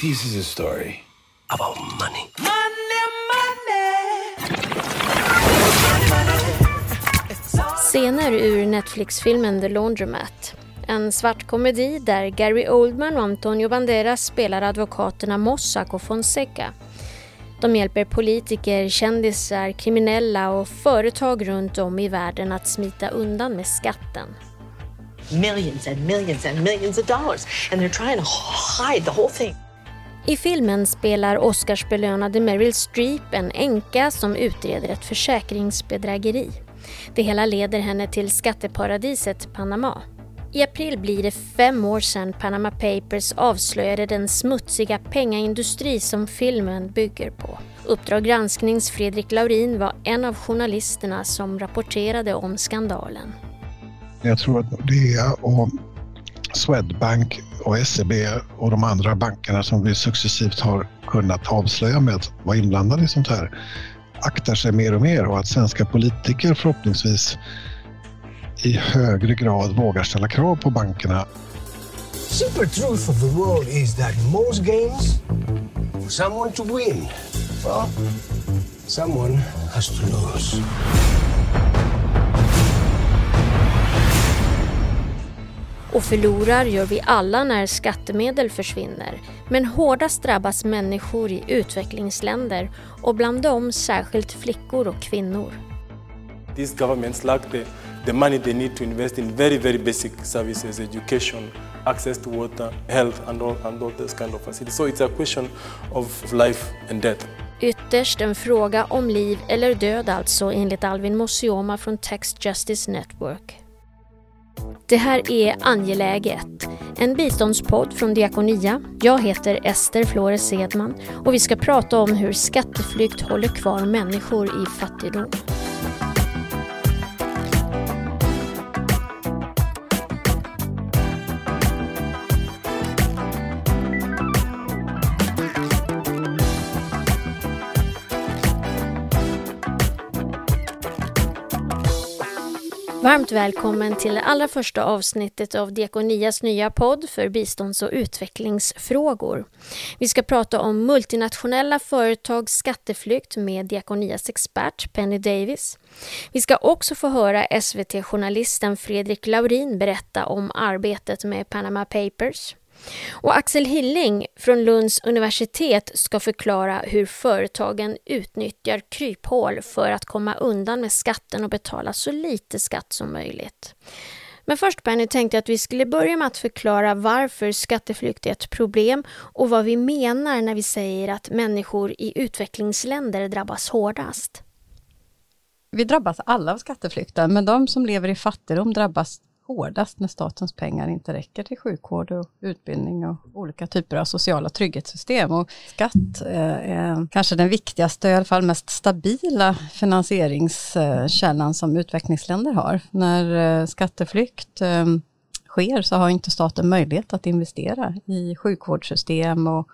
This is a story about money. Money, money. Scener ur Netflix-filmen The Laundromat. En svart komedi där Gary Oldman och Antonio Banderas spelar advokaterna Mossack och Fonseca. De hjälper politiker, kändisar, kriminella och företag runt om i världen att smita undan med skatten. millions and millions and millions of dollars, and they're trying to hide the whole thing. I filmen spelar Oscarsbelönade Meryl Streep en änka som utreder ett försäkringsbedrägeri. Det hela leder henne till skatteparadiset Panama. I april blir det fem år sedan Panama Papers avslöjade den smutsiga pengaindustri som filmen bygger på. Uppdrag gransknings Fredrik Laurin var en av journalisterna som rapporterade om skandalen. Jag tror att Nordea och Swedbank och SEB och de andra bankerna som vi successivt har kunnat avslöja med att vara inblandade i sånt här aktar sig mer och mer och att svenska politiker förhoppningsvis i högre grad vågar ställa krav på bankerna. Super truth of the world is that most games, for someone to win, well, someone has to lose. Och förlorar gör vi alla när skattemedel försvinner. Men hårdast drabbas människor i utvecklingsländer och bland dem särskilt flickor och kvinnor. These governments lack the, the money they need to invest in very, very basic services, education, access to water, health, and all, and all those kind of facilities. So it's a question of life and death. Ytterst en fråga om liv eller död alltså enligt Alvin Mosioma från Text Justice Network. Det här är Angeläget, en biståndspodd från Diakonia. Jag heter Ester Flores Edman och vi ska prata om hur skatteflykt håller kvar människor i fattigdom. Varmt välkommen till det allra första avsnittet av Diakonias nya podd för bistånds och utvecklingsfrågor. Vi ska prata om multinationella företags skatteflykt med Diakonias expert Penny Davis. Vi ska också få höra SVT-journalisten Fredrik Laurin berätta om arbetet med Panama Papers. Och Axel Hilling från Lunds universitet ska förklara hur företagen utnyttjar kryphål för att komma undan med skatten och betala så lite skatt som möjligt. Men först Benny tänkte jag att vi skulle börja med att förklara varför skatteflykt är ett problem och vad vi menar när vi säger att människor i utvecklingsländer drabbas hårdast. Vi drabbas alla av skatteflykten, men de som lever i fattigdom drabbas hårdast när statens pengar inte räcker till sjukvård och utbildning och olika typer av sociala trygghetssystem. Och skatt eh, är kanske den viktigaste, i alla fall mest stabila finansieringskällan som utvecklingsländer har. När eh, skatteflykt eh, sker så har inte staten möjlighet att investera i sjukvårdssystem och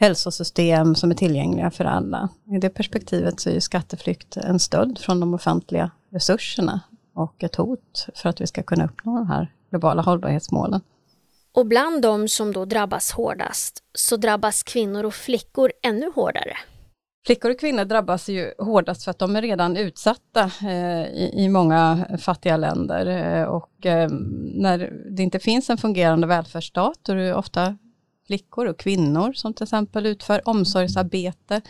hälsosystem som är tillgängliga för alla. I det perspektivet så är skatteflykt en stöd från de offentliga resurserna och ett hot för att vi ska kunna uppnå de här globala hållbarhetsmålen. Och bland de som då drabbas hårdast så drabbas kvinnor och flickor ännu hårdare. Flickor och kvinnor drabbas ju hårdast för att de är redan utsatta eh, i, många fattiga länder eh, och eh, när det inte finns en fungerande välfärdsstat då är det ofta flickor och kvinnor som till exempel utför omsorgsarbete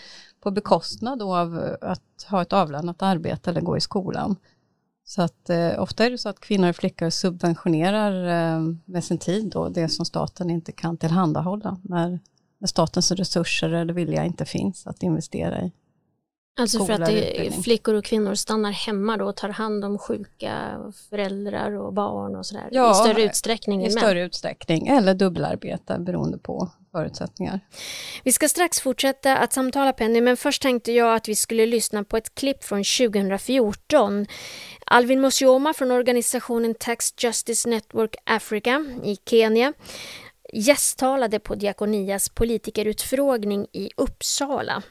på bekostnad av att ha ett avlönat arbete eller gå i skolan. Så att eh, ofta är det så att kvinnor och flickor subventionerar eh, med sin tid då, det som staten inte kan tillhandahålla när, när statens resurser eller vilja inte finns att investera i. Alltså för att det, flickor och kvinnor stannar hemma då och tar hand om sjuka föräldrar och barn och sådär ja, i större utsträckning i större utsträckning eller dubbelarbete beroende på förutsättningar. Vi ska strax fortsätta att samtala Penny men först tänkte jag att vi skulle lyssna på ett klipp från 2014. Alvin Mosioma från organisationen Tax Justice Network Africa i Kenya gästtalade på Diakonias politikerutfrågning i Uppsala.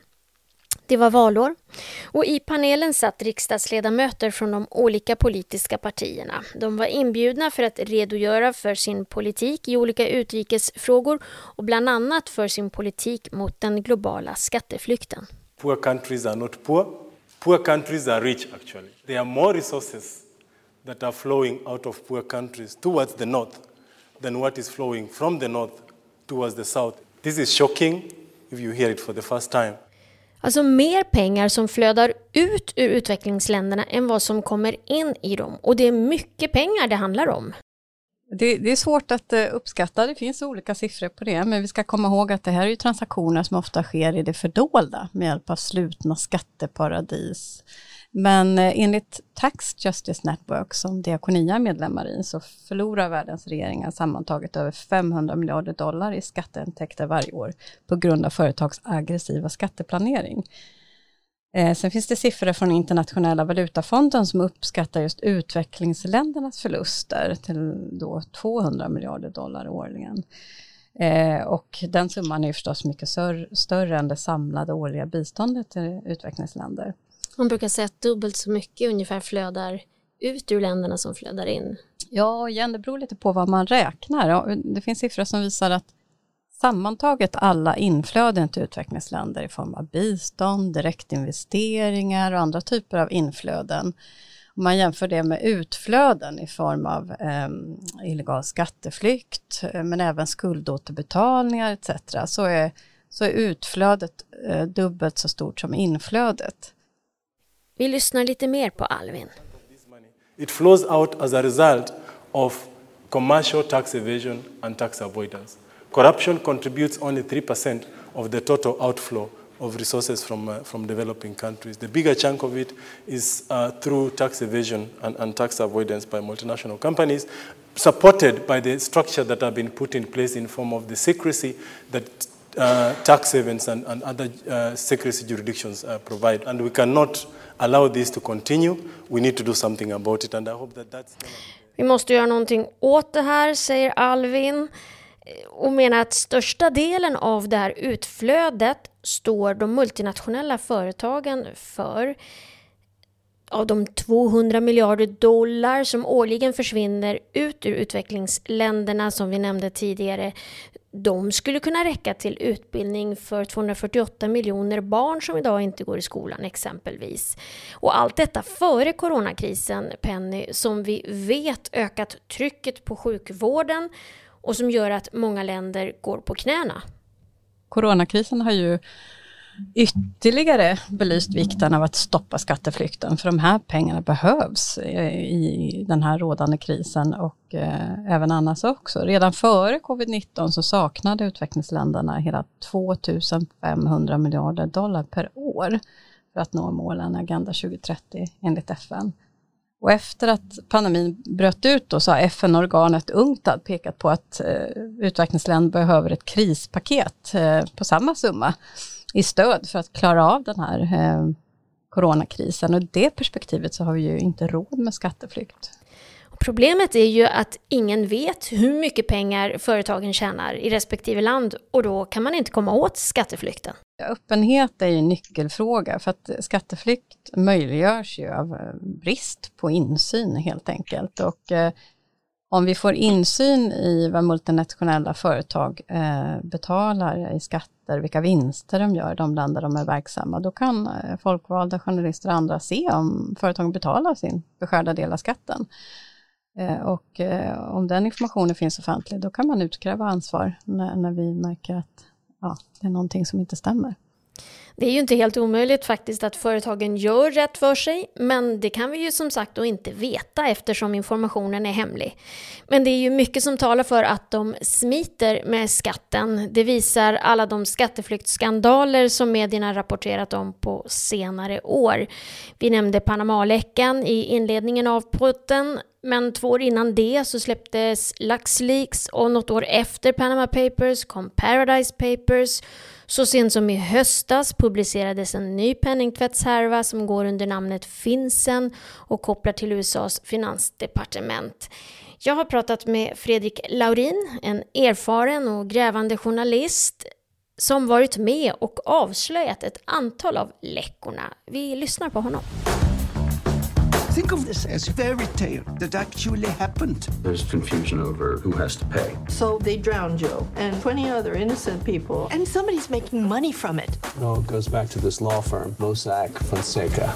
Det var valår och i panelen satt riksdagsledamöter från de olika politiska partierna. De var inbjudna för att redogöra för sin politik i olika utrikesfrågor och bland annat för sin politik mot den globala skatteflykten. Poor countries are not poor. Poor countries are rich actually. There are more resources that are flowing out of poor countries towards the north than what is flowing from the north towards the south. This is shocking if you hear it for the first time. Alltså mer pengar som flödar ut ur utvecklingsländerna än vad som kommer in i dem. Och det är mycket pengar det handlar om. Det, det, är svårt att eh, uppskatta, det finns olika siffror på det, men vi ska komma ihåg att det här är ju transaktioner som ofta sker i det fördolda med hjälp av slutna skatteparadis men eh, enligt Tax Justice Network, som Diakonia är medlemmar i, så förlorar världens regeringar sammantaget över 500 miljarder dollar i skatteintäkter varje år på grund av företags aggressiva skatteplanering. Eh, sen finns det siffror från Internationella valutafonden som uppskattar just utvecklingsländernas förluster till då 200 miljarder dollar årligen. Eh, och den summan är förstås mycket större än det samlade årliga biståndet till utvecklingsländer. Man brukar säga att dubbelt så mycket ungefär flödar ut ur länderna som flödar in. Ja, igen, det beror lite på vad man räknar. Det finns siffror som visar att sammantaget alla inflöden till utvecklingsländer i form av bistånd, direktinvesteringar och andra typer av inflöden om man jämför det med utflöden i form av eh, illegal skatteflykt, eh, men även skuldåterbetalningar etc. så är, så är utflödet eh, dubbelt så stort som inflödet. Vi lyssnar lite mer på Alvin. It flows out as a result of commercial tax evasion and tax avoidance. Corruption contributes only 3% of the total outflow of resources from, uh, from developing countries. The bigger chunk of it is uh, through tax evasion and, and tax avoidance by multinational companies, supported by the structure that have been put in place in form of the secrecy that uh, tax havens and, and other uh, secrecy jurisdictions uh, provide. And we cannot allow this to continue. We need to do something about it and I hope that that's Vi måste göra någonting åt det här, säger Alvin och menar att största delen av det här utflödet står de multinationella företagen för. Av de 200 miljarder dollar som årligen försvinner ut ur utvecklingsländerna som vi nämnde tidigare de skulle kunna räcka till utbildning för 248 miljoner barn som idag inte går i skolan exempelvis. Och allt detta före coronakrisen, Penny, som vi vet ökat trycket på sjukvården och som gör att många länder går på knäna. Coronakrisen har ju ytterligare belyst vikten av att stoppa skatteflykten, för de här pengarna behövs i den här rådande krisen och eh, även annars också. Redan före covid-19 så saknade utvecklingsländerna hela 2500 miljarder dollar per år för att nå målen Agenda 2030 enligt FN. Och efter att pandemin bröt ut då, så har FN-organet UNCTAD pekat på att eh, utvecklingsländer behöver ett krispaket eh, på samma summa i stöd för att klara av den här eh, coronakrisen. Och i det perspektivet så har vi ju inte råd med skatteflykt. Problemet är ju att ingen vet hur mycket pengar företagen tjänar i respektive land och då kan man inte komma åt skatteflykten. Öppenhet är ju en nyckelfråga för att skatteflykt möjliggörs ju av eh, brist på insyn helt enkelt. Och eh, om vi får insyn i vad multinationella företag eh, betalar i skatter, vilka vinster de gör i de länder de är verksamma, då kan eh, folkvalda journalister och andra se om företagen betalar sin beskärda del av skatten. Eh, och eh, om den informationen finns offentlig, då kan man utkräva ansvar när, när vi märker att ja, det är någonting som inte stämmer. Det är ju inte helt omöjligt faktiskt att företagen gör rätt för sig, men det kan vi ju som sagt då inte veta eftersom informationen är hemlig. Men det är ju mycket som talar för att de smiter med skatten. Det visar alla de skatteflyktsskandaler som medierna rapporterat om på senare år. Vi nämnde Panamaläckan i inledningen av potten men två år innan det så släpptes LuxLeaks och något år efter Panama Papers kom Paradise Papers så sent som i höstas publicerades en ny penningtvättshärva som går under namnet Finsen och kopplar till USAs finansdepartement. Jag har pratat med Fredrik Laurin, en erfaren och grävande journalist. som varit med och avslöjat ett antal av läckorna. Vi lyssnar på honom. Think of this as fairy tale that actually happened. There's confusion over who has to pay. So they drowned Joe and 20 other innocent people, and somebody's making money from it. It all goes back to this law firm, Mossack Fonseca.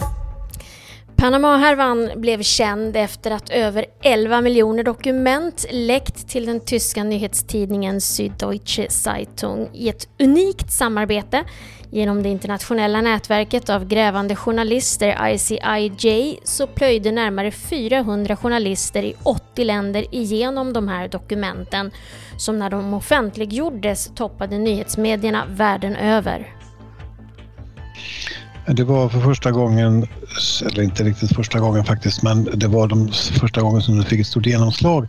Panama-härvan blev känd efter att över 11 miljoner dokument läckt till den tyska nyhetstidningen Süddeutsche Zeitung i ett unikt samarbete Genom det internationella nätverket av grävande journalister ICIJ så plöjde närmare 400 journalister i 80 länder igenom de här dokumenten som när de offentliggjordes toppade nyhetsmedierna världen över. Det var för första gången, eller inte riktigt första gången faktiskt, men det var de första gången som det fick ett stort genomslag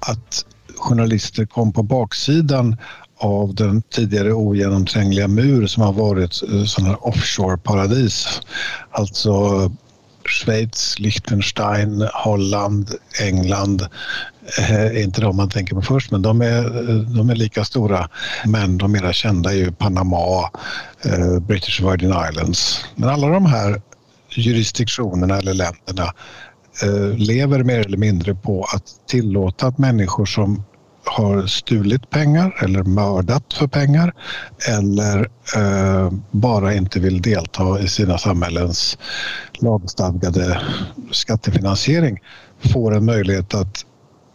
att journalister kom på baksidan av den tidigare ogenomträngliga mur som har varit eh, sådana här offshore-paradis. Alltså Schweiz, Liechtenstein, Holland, England eh, är inte de man tänker på först, men de är, eh, de är lika stora. Men de mera kända är ju Panama, eh, British Virgin Islands. Men alla de här jurisdiktionerna eller länderna eh, lever mer eller mindre på att tillåta att människor som har stulit pengar eller mördat för pengar eller eh, bara inte vill delta i sina samhällens lagstadgade skattefinansiering får en möjlighet att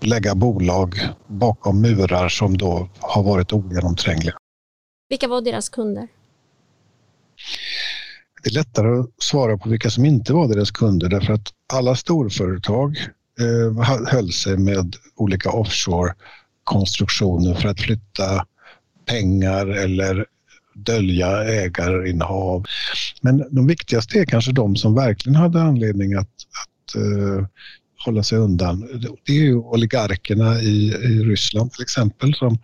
lägga bolag bakom murar som då har varit ogenomträngliga. Vilka var deras kunder? Det är lättare att svara på vilka som inte var deras kunder därför att alla storföretag eh, höll sig med olika offshore konstruktioner för att flytta pengar eller dölja ägarinnehav. Men de viktigaste är kanske de som verkligen hade anledning att, att uh, hålla sig undan. Det är ju oligarkerna i, i Ryssland till exempel som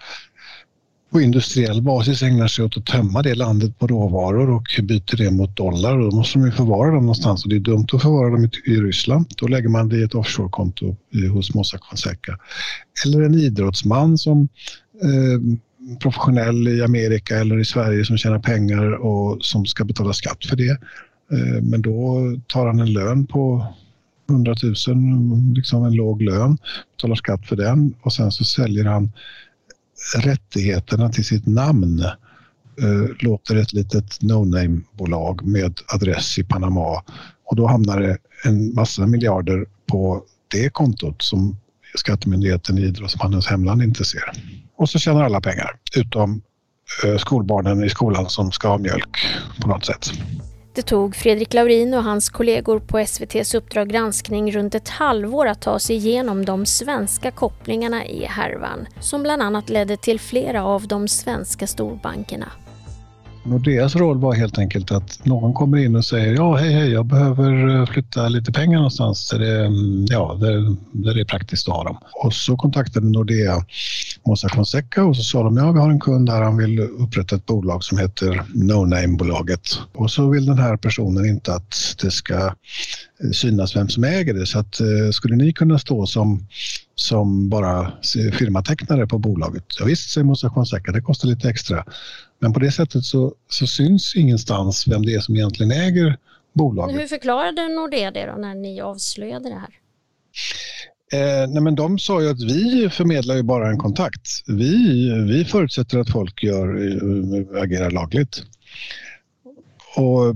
på industriell basis ägnar sig åt att tömma det landet på råvaror och byter det mot dollar. Och då måste de ju förvara dem någonstans och det är dumt att förvara dem i, Ryssland. Då lägger man det i ett offshorekonto eh, hos Mossack Fonseca. Eller en idrottsman som eh, professionell i Amerika eller i Sverige som tjänar pengar och som ska betala skatt för det. Eh, men då tar han en lön på 100 000, liksom en låg lön, betalar skatt för den och sen så säljer han rättigheterna till sitt namn eh, låter ett litet no-name-bolag med adress i Panama och då hamnar det en massa miljarder på det kontot som Skattemyndigheten i idrottsmannens hemland inte ser. Och så tjänar alla pengar utom eh, skolbarnen i skolan som ska ha mjölk på något sätt. Det tog Fredrik Laurin och hans kollegor på SVTs Uppdrag granskning runt ett halvår att ta sig igenom de svenska kopplingarna i härvan, som bland annat ledde till flera av de svenska storbankerna. Nordeas roll var helt enkelt att någon kommer in och säger ja hej hej jag behöver eh, flytta lite pengar någonstans där det, mm, ja, där, där det är praktiskt att ha dem. Och så kontaktade Nordea Mossack Fonseca och så sa de ja vi har en kund där han vill upprätta ett bolag som heter No Name-bolaget. Och så vill den här personen inte att det ska eh, synas vem som äger det så att eh, skulle ni kunna stå som som bara firmatecknare på bolaget. Ja, visst, säger Mossack Fonseca, det kostar lite extra. Men på det sättet så, så syns ingenstans vem det är som egentligen äger bolaget. hur förklarade Nordea det då när ni avslöjade det här? Eh, nej men de sa ju att vi förmedlar ju bara en kontakt. Vi, vi förutsätter att folk gör, eh, agerar lagligt. Och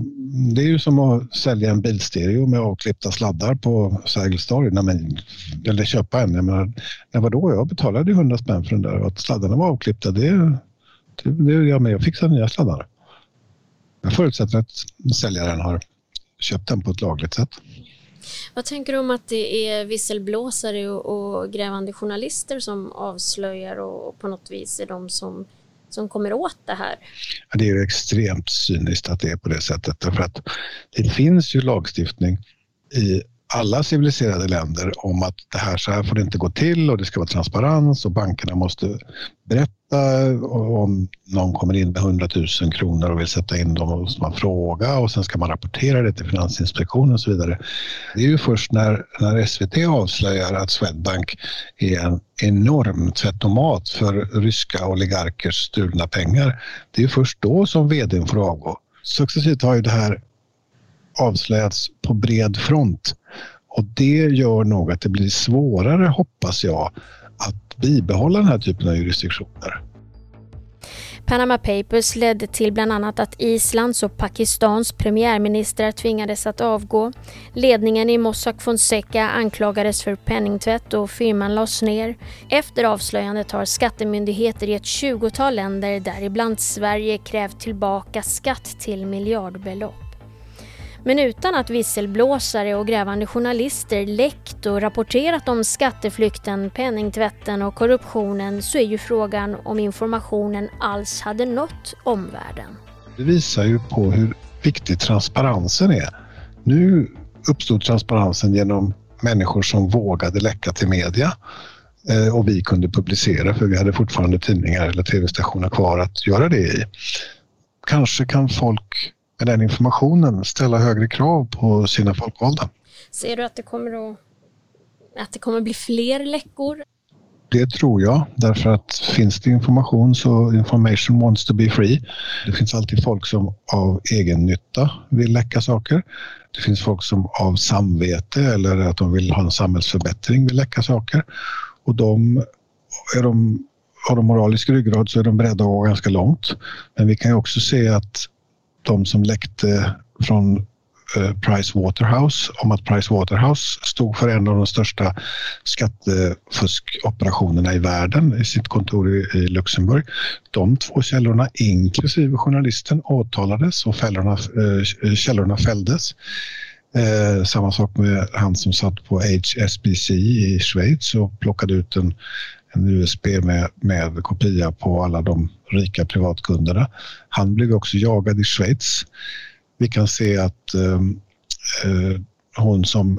det är ju som att sälja en bilstereo med avklippta sladdar på Sergels torg. eller köpa en. Jag menar, när var då? Jag betalade 100 spänn för den där och att sladdarna var avklippta det, det, det är jag med och fixar nya sladdar. Jag förutsätter att säljaren har köpt den på ett lagligt sätt. Vad tänker du om att det är visselblåsare och, och grävande journalister som avslöjar och på något vis är de som som kommer åt det här? Ja, det är extremt cyniskt att det är på det sättet. Därför att det finns ju lagstiftning i alla civiliserade länder om att det här, så här får det inte gå till och det ska vara transparens och bankerna måste berätta om någon kommer in med 100 000 kronor och vill sätta in dem och man fråga och sen ska man rapportera det till Finansinspektionen och så vidare. Det är ju först när, när SVT avslöjar att Swedbank är en enorm tvättomat för ryska oligarkers stulna pengar. Det är först då som vdn får avgå. Successivt har ju det här avslöjats på bred front. Och det gör nog att det blir svårare, hoppas jag, att bibehålla den här typen av jurisdiktioner. Panama Papers ledde till bland annat att Islands och Pakistans premiärministrar tvingades att avgå. Ledningen i Mossack Fonseca anklagades för penningtvätt och firman lades ner. Efter avslöjandet har skattemyndigheter i ett tjugotal länder, däribland Sverige, krävt tillbaka skatt till miljardbelopp. Men utan att visselblåsare och grävande journalister läckt och rapporterat om skatteflykten, penningtvätten och korruptionen så är ju frågan om informationen alls hade nått omvärlden. Det visar ju på hur viktig transparensen är. Nu uppstod transparensen genom människor som vågade läcka till media eh, och vi kunde publicera för vi hade fortfarande tidningar eller tv-stationer kvar att göra det i. Kanske kan folk med den informationen ställa högre krav på sina folkvalda. Ser du att det kommer att, att det kommer bli fler läckor? Det tror jag, därför att finns det information så information wants to be free. Det finns alltid folk som av egen nytta vill läcka saker. Det finns folk som av samvete eller att de vill ha en samhällsförbättring vill läcka saker. Och de, är de, har de moralisk ryggrad så är de beredda att gå ganska långt. Men vi kan ju också se att de som läckte från eh, Price Waterhouse om att Price Waterhouse stod för en av de största skattefuskoperationerna i världen i sitt kontor i Luxemburg. De två källorna, inklusive journalisten, åtalades och fällorna, eh, källorna fälldes. Eh, samma sak med han som satt på HSBC i Schweiz och plockade ut en, en USB med, med kopia på alla de rika privatkunderna. Han blev också jagad i Schweiz. Vi kan se att eh, eh hon som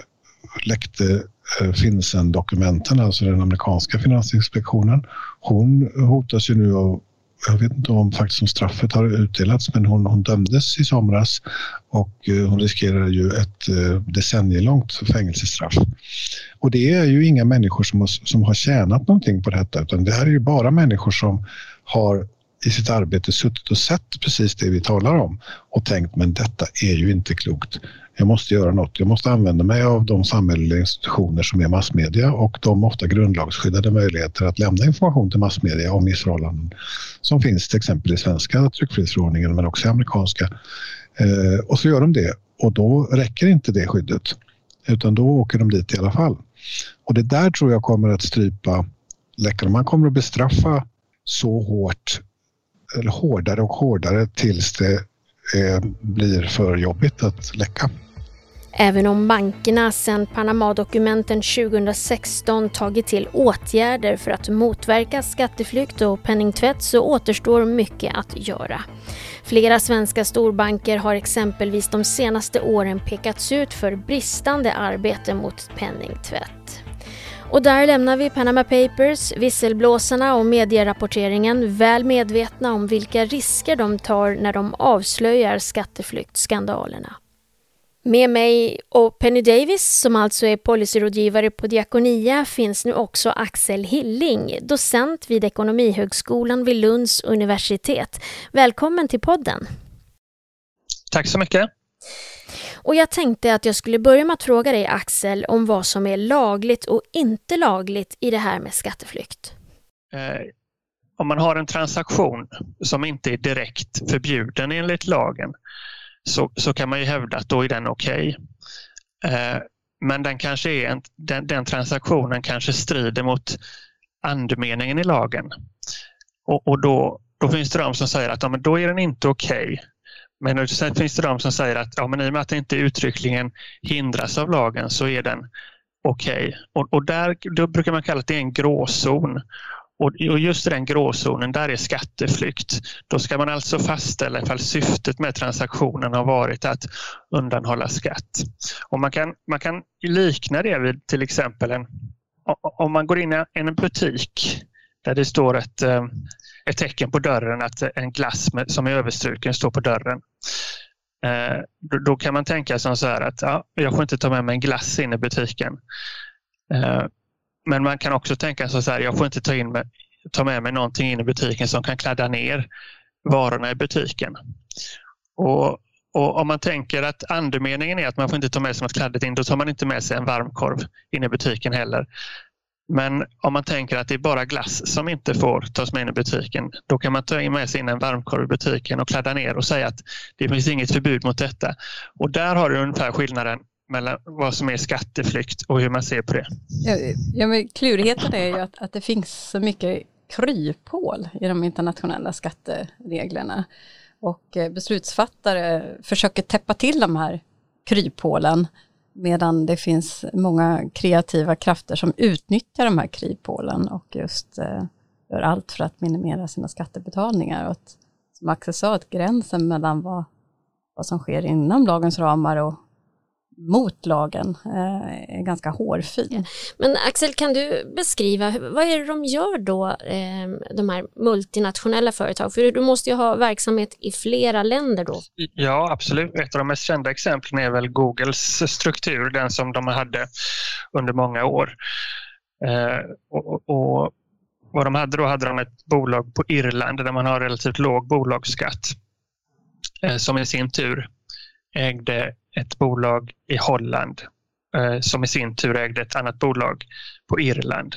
läckte eh, Finsen-dokumenten, alltså den amerikanska finansinspektionen, hon hotas ju nu av jag vet inte om faktiskt om straffet har utdelats men hon, hon dömdes i somras och eh, hon riskerar ju ett eh, decennielångt fängelsestraff. Och det är ju inga människor som har, som har tjänat någonting på detta utan det här är ju bara människor som har i sitt arbete suttit och sett precis det vi talar om och tänkt men detta är ju inte klokt. Jag måste göra något. Jag måste använda mig av de samhälleliga institutioner som är massmedia och de ofta grundlagsskyddade möjligheter att lämna information till massmedia om missförhållanden som finns till exempel i svenska tryckfrihetsförordningen men också i amerikanska. Eh, och så gör de det och då räcker inte det skyddet utan då åker de dit i alla fall. Och det där tror jag kommer att strypa läckarna. Man kommer att bestraffa så hårt eller hårdare och hårdare tills det eh, blir för jobbigt att läcka. Även om bankerna sedan Panama-dokumenten 2016 tagit till åtgärder för att motverka skatteflykt och penningtvätt så återstår mycket att göra. Flera svenska storbanker har exempelvis de senaste åren pekats ut för bristande arbete mot penningtvätt. Och där lämnar vi Panama Papers, visselblåsarna och medierapporteringen väl medvetna om vilka risker de tar när de avslöjar skatteflyktsskandalerna. Med mig och Penny Davis, som alltså är policyrådgivare på Diakonia, finns nu också Axel Hilling, docent vid Ekonomihögskolan vid Lunds universitet. Välkommen till podden. Tack så mycket. Och jag tänkte att jag skulle börja med att fråga dig Axel om vad som är lagligt och inte lagligt i det här med skatteflykt. Eh, om man har en transaktion som inte är direkt förbjuden enligt lagen så, så kan man ju hävda att då är den okej. Okay. Eh, men den, kanske är en, den, den, transaktionen kanske strider mot andemeningen i lagen. Och, och då, då finns det de som säger att ja, men då är den inte okej. Okay. Men sen finns det de som säger att ja, men i och med att det inte uttryckligen hindras av lagen så är den okej. Okay. Och, och där då brukar man kalla det en gråzon. Och just i den gråzonen, där är skatteflykt. Då ska man alltså fastställa ifall syftet med transaktionen har varit att undanhålla skatt. Och man, kan, man kan likna det vid till exempel en, om man går in i en butik där det står ett, eh, ett tecken på dörren att en glass med, som är överstruken står på dörren. Eh, då, kan man tänka som så här att ja, jag får inte ta med mig en glass in i butiken. Eh, men man kan också tänka så här, jag får inte ta, in med, ta med mig någonting in i butiken som kan kladda ner varorna i butiken. Och, och om man tänker att andemeningen är att man får inte ta med sig något kladdigt in, då tar man inte med sig en varmkorv in i butiken heller. Men om man tänker att det är bara glass som inte får tas med in i butiken, då kan man ta med sig in en varmkorv i butiken och kladda ner och säga att det finns inget förbud mot detta. Och där har du ungefär skillnaden mellan vad som är skatteflykt och hur man ser på det. Ja, men klurigheten är ju att, att det finns så mycket kryphål i de internationella skattereglerna. Och eh, beslutsfattare försöker täppa till de här kryphålen medan det finns många kreativa krafter som utnyttjar de här kryphålen och just eh, gör allt för att minimera sina skattebetalningar. Och att, som Axel sa, att gränsen mellan vad, vad som sker inom lagens ramar och mot lagen eh, är ganska hårfin. Men Axel, kan du beskriva, vad är det de gör då, eh, de här multinationella företag? För du måste ju ha verksamhet i flera länder då. Ja, absolut. Ett av de mest kända exemplen är väl Googles struktur, den som de hade under många år. Eh, och, och vad de hade då hade de ett bolag på Irland där man har relativt låg bolagsskatt som i sin tur ägde ett bolag i Holland eh, som i sin tur ägde ett annat bolag på Irland.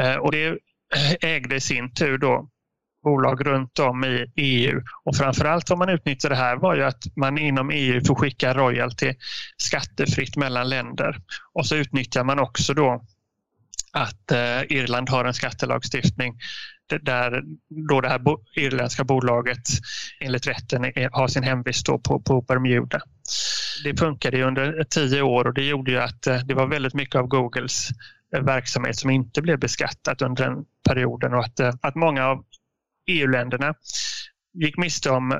Eh, och det eh, ägde i sin tur då bolag runt om i EU och framförallt vad man utnyttjade det här var ju att man inom EU får skicka royalty skattefritt mellan länder och så utnyttjar man också då att eh, Irland har en skattelagstiftning där då det här irländska bolaget enligt rätten har sin hemvist på, på Bermuda. Det funkade under tio år och det gjorde ju att eh, det var väldigt mycket av Googles eh, verksamhet som inte blev beskattat under den perioden och att, eh, att många av EU-länderna gick miste om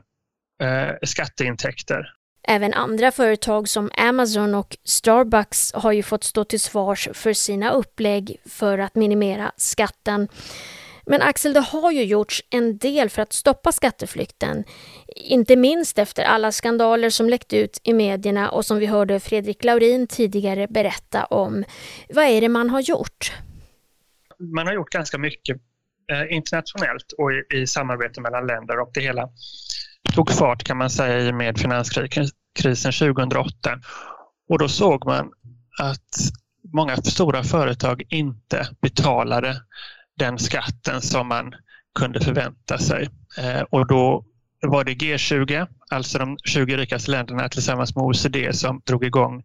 eh, skatteintäkter. Även andra företag som Amazon och Starbucks har ju fått stå till svars för sina upplägg för att minimera skatten. Men Axel, det har ju gjorts en del för att stoppa skatteflykten. Inte minst efter alla skandaler som läckt ut i medierna och som vi hörde Fredrik Laurin tidigare berätta om. Vad är det man har gjort? Man har gjort ganska mycket eh, internationellt och i, i samarbete mellan länder och det hela tog fart kan man säga i med finanskrisen 2008. Och då såg man att många stora företag inte betalade den skatten som man kunde förvänta sig. Eh, och då var det G20, alltså de 20 rikaste länderna tillsammans med OECD som drog igång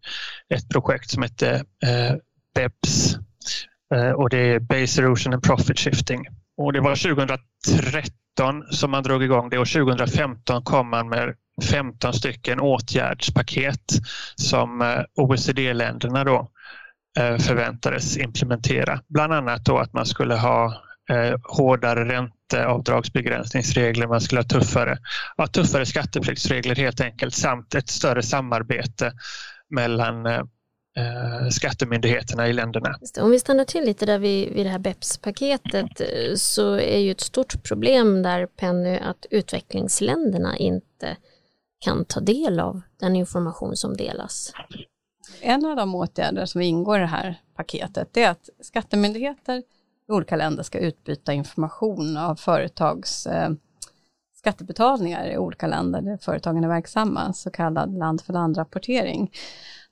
ett projekt som hette eh, BEPS eh, och det är Base Erosion and Profit Shifting. Och det var 2013 som man drog igång det och 2015 kom man med 15 stycken åtgärdspaket som eh, OECD-länderna då Eh, förväntades implementera. Bland annat då att man skulle ha eh, hårdare ränteavdragsbegränsningsregler, man skulle ha tuffare, ja, tuffare skattepliktsregler helt enkelt samt ett större samarbete mellan eh, skattemyndigheterna i länderna. Om vi stannar till lite där vid, vid det här BEPS-paketet så är ju ett stort problem där Penny att utvecklingsländerna inte kan ta del av den information som delas. En av de åtgärder som ingår i det här paketet är att skattemyndigheter i olika länder ska utbyta information av företags eh, skattebetalningar i olika länder där företagen är verksamma, så kallad land för land-rapportering.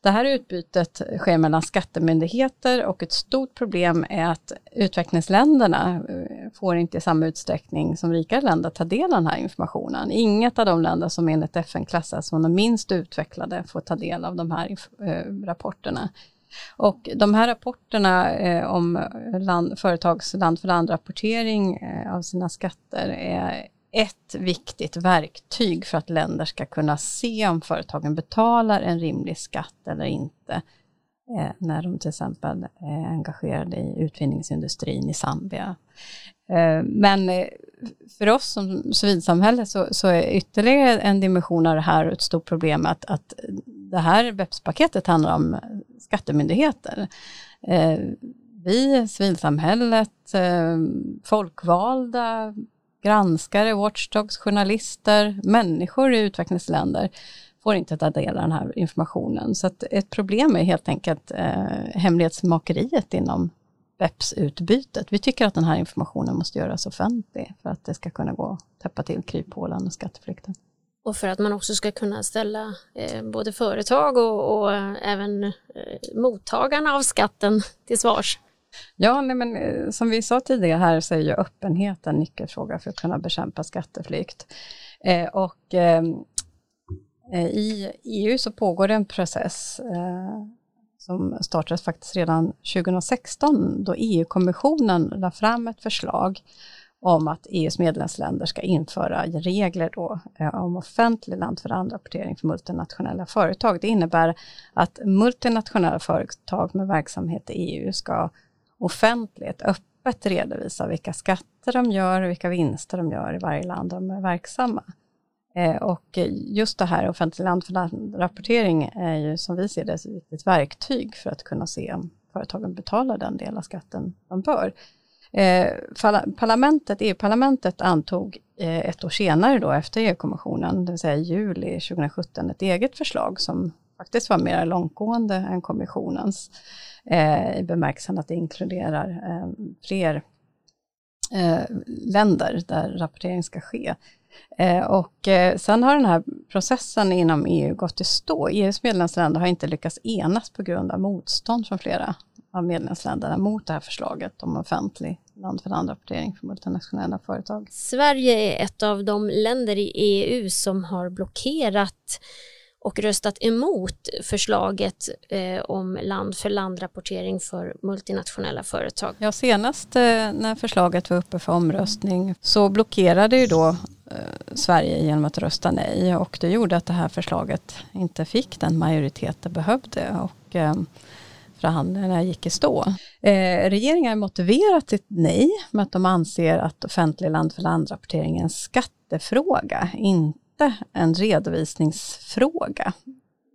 Det här utbytet sker mellan skattemyndigheter och ett stort problem är att utvecklingsländerna eh, får inte i samma utsträckning som rikare länder ta del av den här informationen. Inget av de länder som enligt FN klassas som de minst utvecklade får ta del av de här eh, rapporterna. Och de här rapporterna eh, om land, företags land för land-rapportering eh, av sina skatter är ett viktigt verktyg för att länder ska kunna se om företagen betalar en rimlig skatt eller inte. Eh, när de till exempel är engagerade i utvinningsindustrin i Zambia. Eh, men eh, för oss som civilsamhälle så, så är ytterligare en dimension av det här ett stort problem att, att det här BEPS-paketet handlar om skattemyndigheter. Vi, civilsamhället, folkvalda, granskare, watchdogs, journalister, människor i utvecklingsländer får inte ta del av den här informationen. Så ett problem är helt enkelt eh, hemlighetsmakeriet inom BEPS-utbytet. Vi tycker att den här informationen måste göras offentlig för att det ska kunna gå att täppa till kryphålen och skatteflykten. Och för att man också ska kunna ställa eh, både företag och, och eh, även eh, mottagarna av skatten till svars. Ja, nej, men eh, som vi sa tidigare här så är ju öppenhet en nyckelfråga för att kunna bekämpa skatteflykt. Eh, och ehm, eh, i EU så pågår det en process eh, som startades faktiskt redan 2016 då EU-kommissionen lade fram ett förslag om att EUs medlemsländer ska införa regler då, eh, om offentlig landförandrapportering för multinationella företag. Det innebär att multinationella företag med verksamhet i EU ska offentligt, öppet redovisa vilka skatter de gör och vilka vinster de gör i varje land de är verksamma. Eh, och just det här offentlig land-för-land-rapportering är ju som vi ser det ett viktigt verktyg för att kunna se om företagen betalar den del av skatten de bör. Eh, parlamentet, EU-parlamentet antog eh, ett år senare då efter EU-kommissionen, det vill säga i juli 2017, ett eget förslag som faktiskt var mer långtgående än kommissionens eh, i bemärkelsen att det inkluderar eh, fler eh, länder där rapportering ska ske. Eh, och eh, sen har den här processen inom EU gått i stå. EUs medlemsländer har inte lyckats enas på grund av motstånd från flera av medlemsländerna mot det här förslaget om offentlig land för land-rapportering för multinationella företag. Sverige är ett av de länder i EU som har blockerat och röstat emot förslaget eh, om land för land-rapportering för multinationella företag. Ja, senast eh, när förslaget var uppe för omröstning så blockerade ju då eh, Sverige genom att rösta nej och det gjorde att det här förslaget inte fick den majoritet det behövde och eh, förhandlingarna gick i stå. Eh, regeringen har motiverat sitt nej med att de anser att offentlig land för land-rapportering är en skattefråga, inte inte en redovisningsfråga.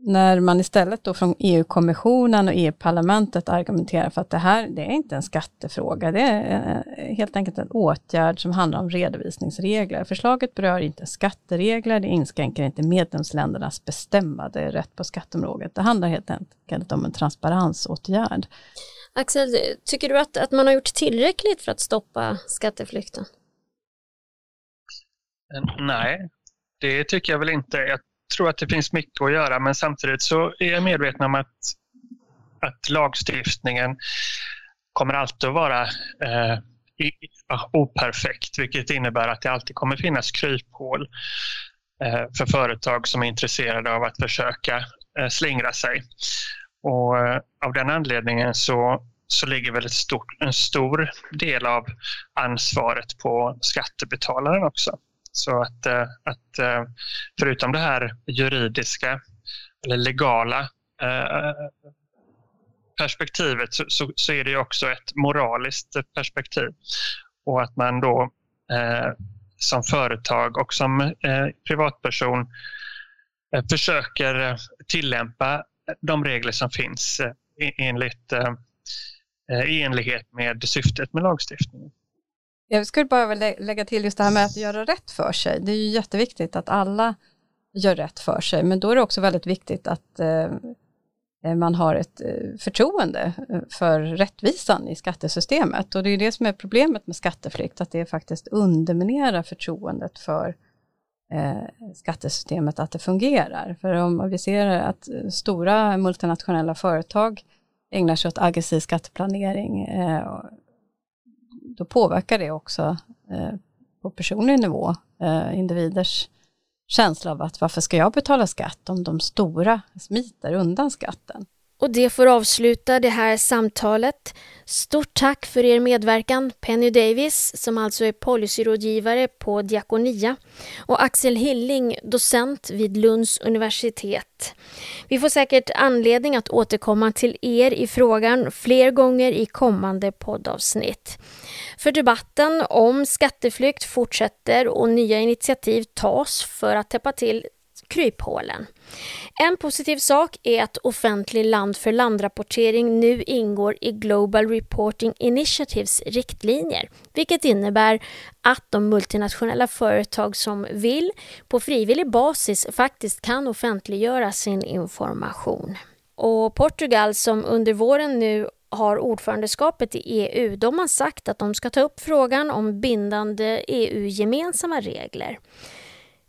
När man istället då från EU-kommissionen och EU-parlamentet argumenterar för att det här, det är inte en skattefråga, det är eh, helt enkelt en åtgärd som handlar om redovisningsregler. Förslaget berör inte skatteregler, det inskränker inte medlemsländernas bestämmande rätt på skatteområdet. Det handlar helt enkelt om en transparensåtgärd. Axel, tycker du att, att man har gjort tillräckligt för att stoppa skatteflykten? Nej, det tycker jag väl inte. Jag tror att det finns mycket att göra men samtidigt så är jag medveten om att, att lagstiftningen kommer alltid att vara eh, operfekt vilket innebär att det alltid kommer finnas kryphål eh, för företag som är intresserade av att försöka eh, slingra sig. Och eh, av den anledningen så, så ligger väl ett stort, en stor del av ansvaret på skattebetalaren också. Så att, eh, att eh, förutom det här juridiska eller legala eh, perspektivet så, så, så, är det också ett moraliskt perspektiv. Och att man då eh, som företag och som eh, privatperson eh, försöker tillämpa de regler som finns enligt, i enlighet med syftet med lagstiftningen. Jag skulle bara lägga till just det här med att göra rätt för sig. Det är ju jätteviktigt att alla gör rätt för sig, men då är det också väldigt viktigt att eh, eh man har ett eh, förtroende eh, för rättvisan i skattesystemet. Och det är det som är problemet med skatteflykt, att det faktiskt underminerar förtroendet för eh, skattesystemet, att det fungerar. För om vi ser att stora multinationella företag ägnar sig åt aggressiv skatteplanering då påverkar det också eh, på personlig nivå eh, individers känsla av att varför ska jag betala skatt om de stora smiter undan skatten? Och det får avsluta det här samtalet. Stort tack för er medverkan Penny Davis som alltså är policyrådgivare på Diakonia och Axel Hilling, docent vid Lunds universitet. Vi får säkert anledning att återkomma till er i frågan fler gånger i kommande poddavsnitt. För debatten om skatteflykt fortsätter och nya initiativ tas för att täppa till kryphålen. En positiv sak är att offentlig land-för-land-rapportering nu ingår i Global Reporting Initiatives riktlinjer, vilket innebär att de multinationella företag som vill på frivillig basis faktiskt kan offentliggöra sin information. Och Portugal som under våren nu har ordförandeskapet i EU, de har sagt att de ska ta upp frågan om bindande EU-gemensamma regler.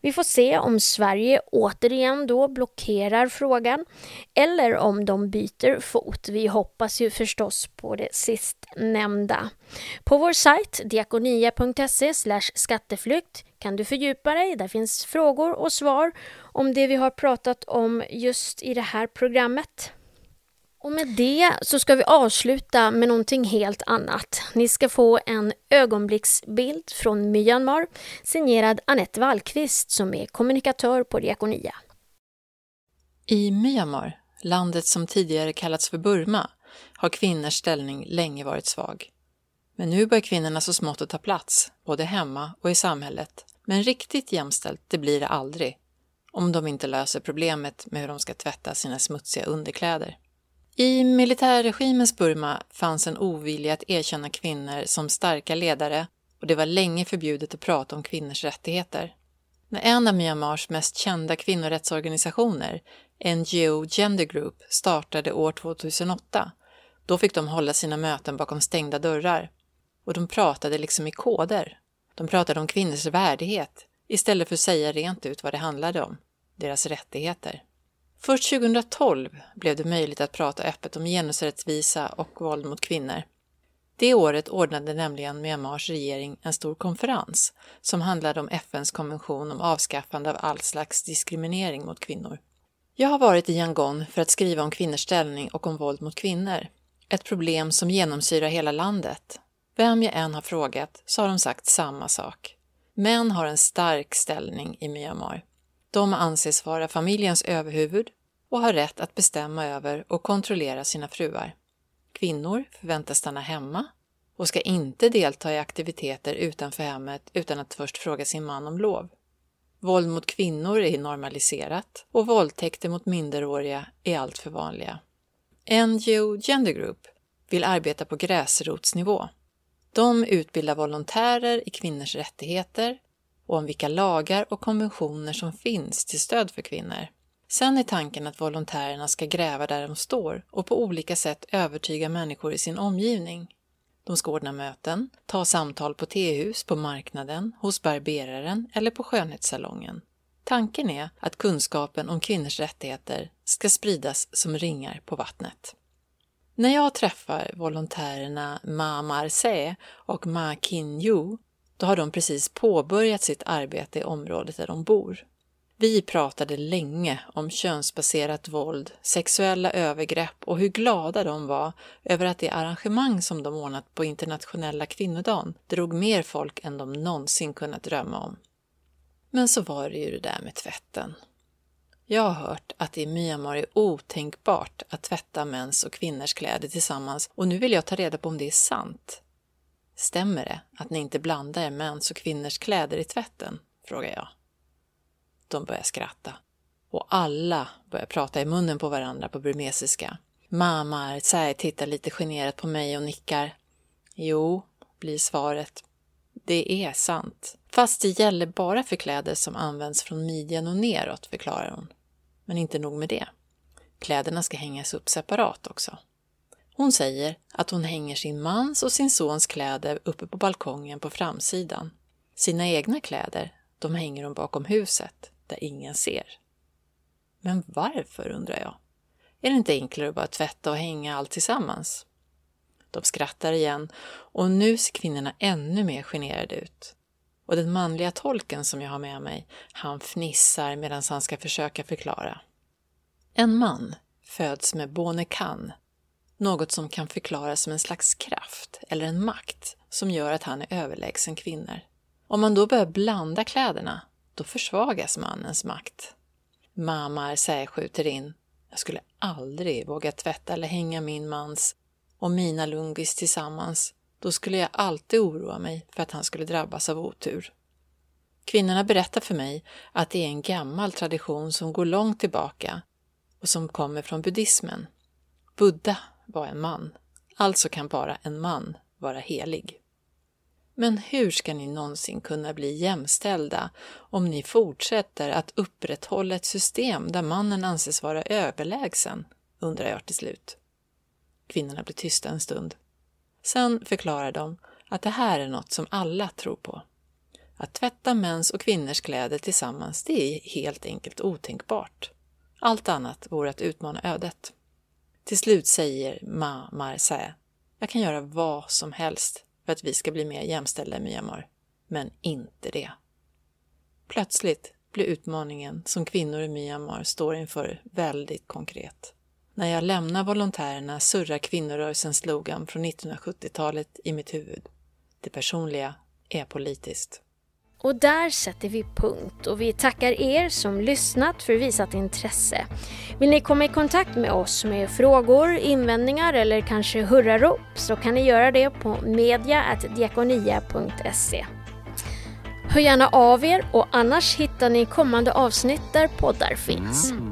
Vi får se om Sverige återigen då blockerar frågan eller om de byter fot. Vi hoppas ju förstås på det sistnämnda. På vår sajt diakonia.se skatteflykt kan du fördjupa dig. Där finns frågor och svar om det vi har pratat om just i det här programmet. Och med det så ska vi avsluta med någonting helt annat. Ni ska få en ögonblicksbild från Myanmar signerad Annette Wallqvist som är kommunikatör på Diakonia. I Myanmar, landet som tidigare kallats för Burma, har kvinnors ställning länge varit svag. Men nu börjar kvinnorna så smått att ta plats, både hemma och i samhället. Men riktigt jämställt, det blir det aldrig. Om de inte löser problemet med hur de ska tvätta sina smutsiga underkläder. I militärregimens Burma fanns en ovilja att erkänna kvinnor som starka ledare och det var länge förbjudet att prata om kvinnors rättigheter. När en av Myanmars mest kända kvinnorättsorganisationer, NGO Gender Group, startade år 2008, då fick de hålla sina möten bakom stängda dörrar. Och de pratade liksom i koder. De pratade om kvinnors värdighet istället för att säga rent ut vad det handlade om, deras rättigheter. Först 2012 blev det möjligt att prata öppet om genusrättvisa och våld mot kvinnor. Det året ordnade nämligen Myanmars regering en stor konferens som handlade om FNs konvention om avskaffande av all slags diskriminering mot kvinnor. Jag har varit i Yangon för att skriva om kvinnors ställning och om våld mot kvinnor. Ett problem som genomsyrar hela landet. Vem jag än har frågat så har de sagt samma sak. Män har en stark ställning i Myanmar. De anses vara familjens överhuvud och har rätt att bestämma över och kontrollera sina fruar. Kvinnor förväntas stanna hemma och ska inte delta i aktiviteter utanför hemmet utan att först fråga sin man om lov. Våld mot kvinnor är normaliserat och våldtäkter mot minderåriga är alltför vanliga. NGO Gender Group vill arbeta på gräsrotsnivå. De utbildar volontärer i kvinnors rättigheter och om vilka lagar och konventioner som finns till stöd för kvinnor. Sen är tanken att volontärerna ska gräva där de står och på olika sätt övertyga människor i sin omgivning. De ska ordna möten, ta samtal på tehus, på marknaden, hos barberaren eller på skönhetssalongen. Tanken är att kunskapen om kvinnors rättigheter ska spridas som ringar på vattnet. När jag träffar volontärerna Ma Marse och Ma Kin Yu då har de precis påbörjat sitt arbete i området där de bor. Vi pratade länge om könsbaserat våld, sexuella övergrepp och hur glada de var över att det arrangemang som de ordnat på internationella kvinnodagen drog mer folk än de någonsin kunnat drömma om. Men så var det ju det där med tvätten. Jag har hört att det i Myanmar är otänkbart att tvätta mäns och kvinnors kläder tillsammans och nu vill jag ta reda på om det är sant. Stämmer det att ni inte blandar er mäns och kvinnors kläder i tvätten? frågar jag. De börjar skratta. Och alla börjar prata i munnen på varandra på burmesiska. Mamma Tsai tittar lite generat på mig och nickar. Jo, blir svaret. Det är sant. Fast det gäller bara för kläder som används från midjan och neråt, förklarar hon. Men inte nog med det. Kläderna ska hängas upp separat också. Hon säger att hon hänger sin mans och sin sons kläder uppe på balkongen på framsidan. Sina egna kläder, de hänger hon bakom huset, där ingen ser. Men varför, undrar jag? Är det inte enklare att bara tvätta och hänga allt tillsammans? De skrattar igen och nu ser kvinnorna ännu mer generade ut. Och den manliga tolken som jag har med mig, han fnissar medan han ska försöka förklara. En man föds med bone kan, något som kan förklaras som en slags kraft eller en makt som gör att han är överlägsen kvinnor. Om man då börjar blanda kläderna, då försvagas mannens makt. Mamma säger skjuter in. Jag skulle aldrig våga tvätta eller hänga min mans och mina lungis tillsammans. Då skulle jag alltid oroa mig för att han skulle drabbas av otur. Kvinnorna berättar för mig att det är en gammal tradition som går långt tillbaka och som kommer från buddhismen. Buddha var en man, alltså kan bara en man vara helig. Men hur ska ni någonsin kunna bli jämställda om ni fortsätter att upprätthålla ett system där mannen anses vara överlägsen, undrar jag till slut. Kvinnorna blir tysta en stund. Sen förklarar de att det här är något som alla tror på. Att tvätta mäns och kvinnors kläder tillsammans, det är helt enkelt otänkbart. Allt annat vore att utmana ödet. Till slut säger Ma Marsae, jag kan göra vad som helst för att vi ska bli mer jämställda i Myanmar, men inte det. Plötsligt blir utmaningen som kvinnor i Myanmar står inför väldigt konkret. När jag lämnar volontärerna surrar kvinnorörelsens slogan från 1970-talet i mitt huvud. Det personliga är politiskt. Och där sätter vi punkt och vi tackar er som lyssnat för visat intresse. Vill ni komma i kontakt med oss med frågor, invändningar eller kanske hurrarop så kan ni göra det på media.diakonia.se. Hör gärna av er och annars hittar ni kommande avsnitt där poddar finns. Mm.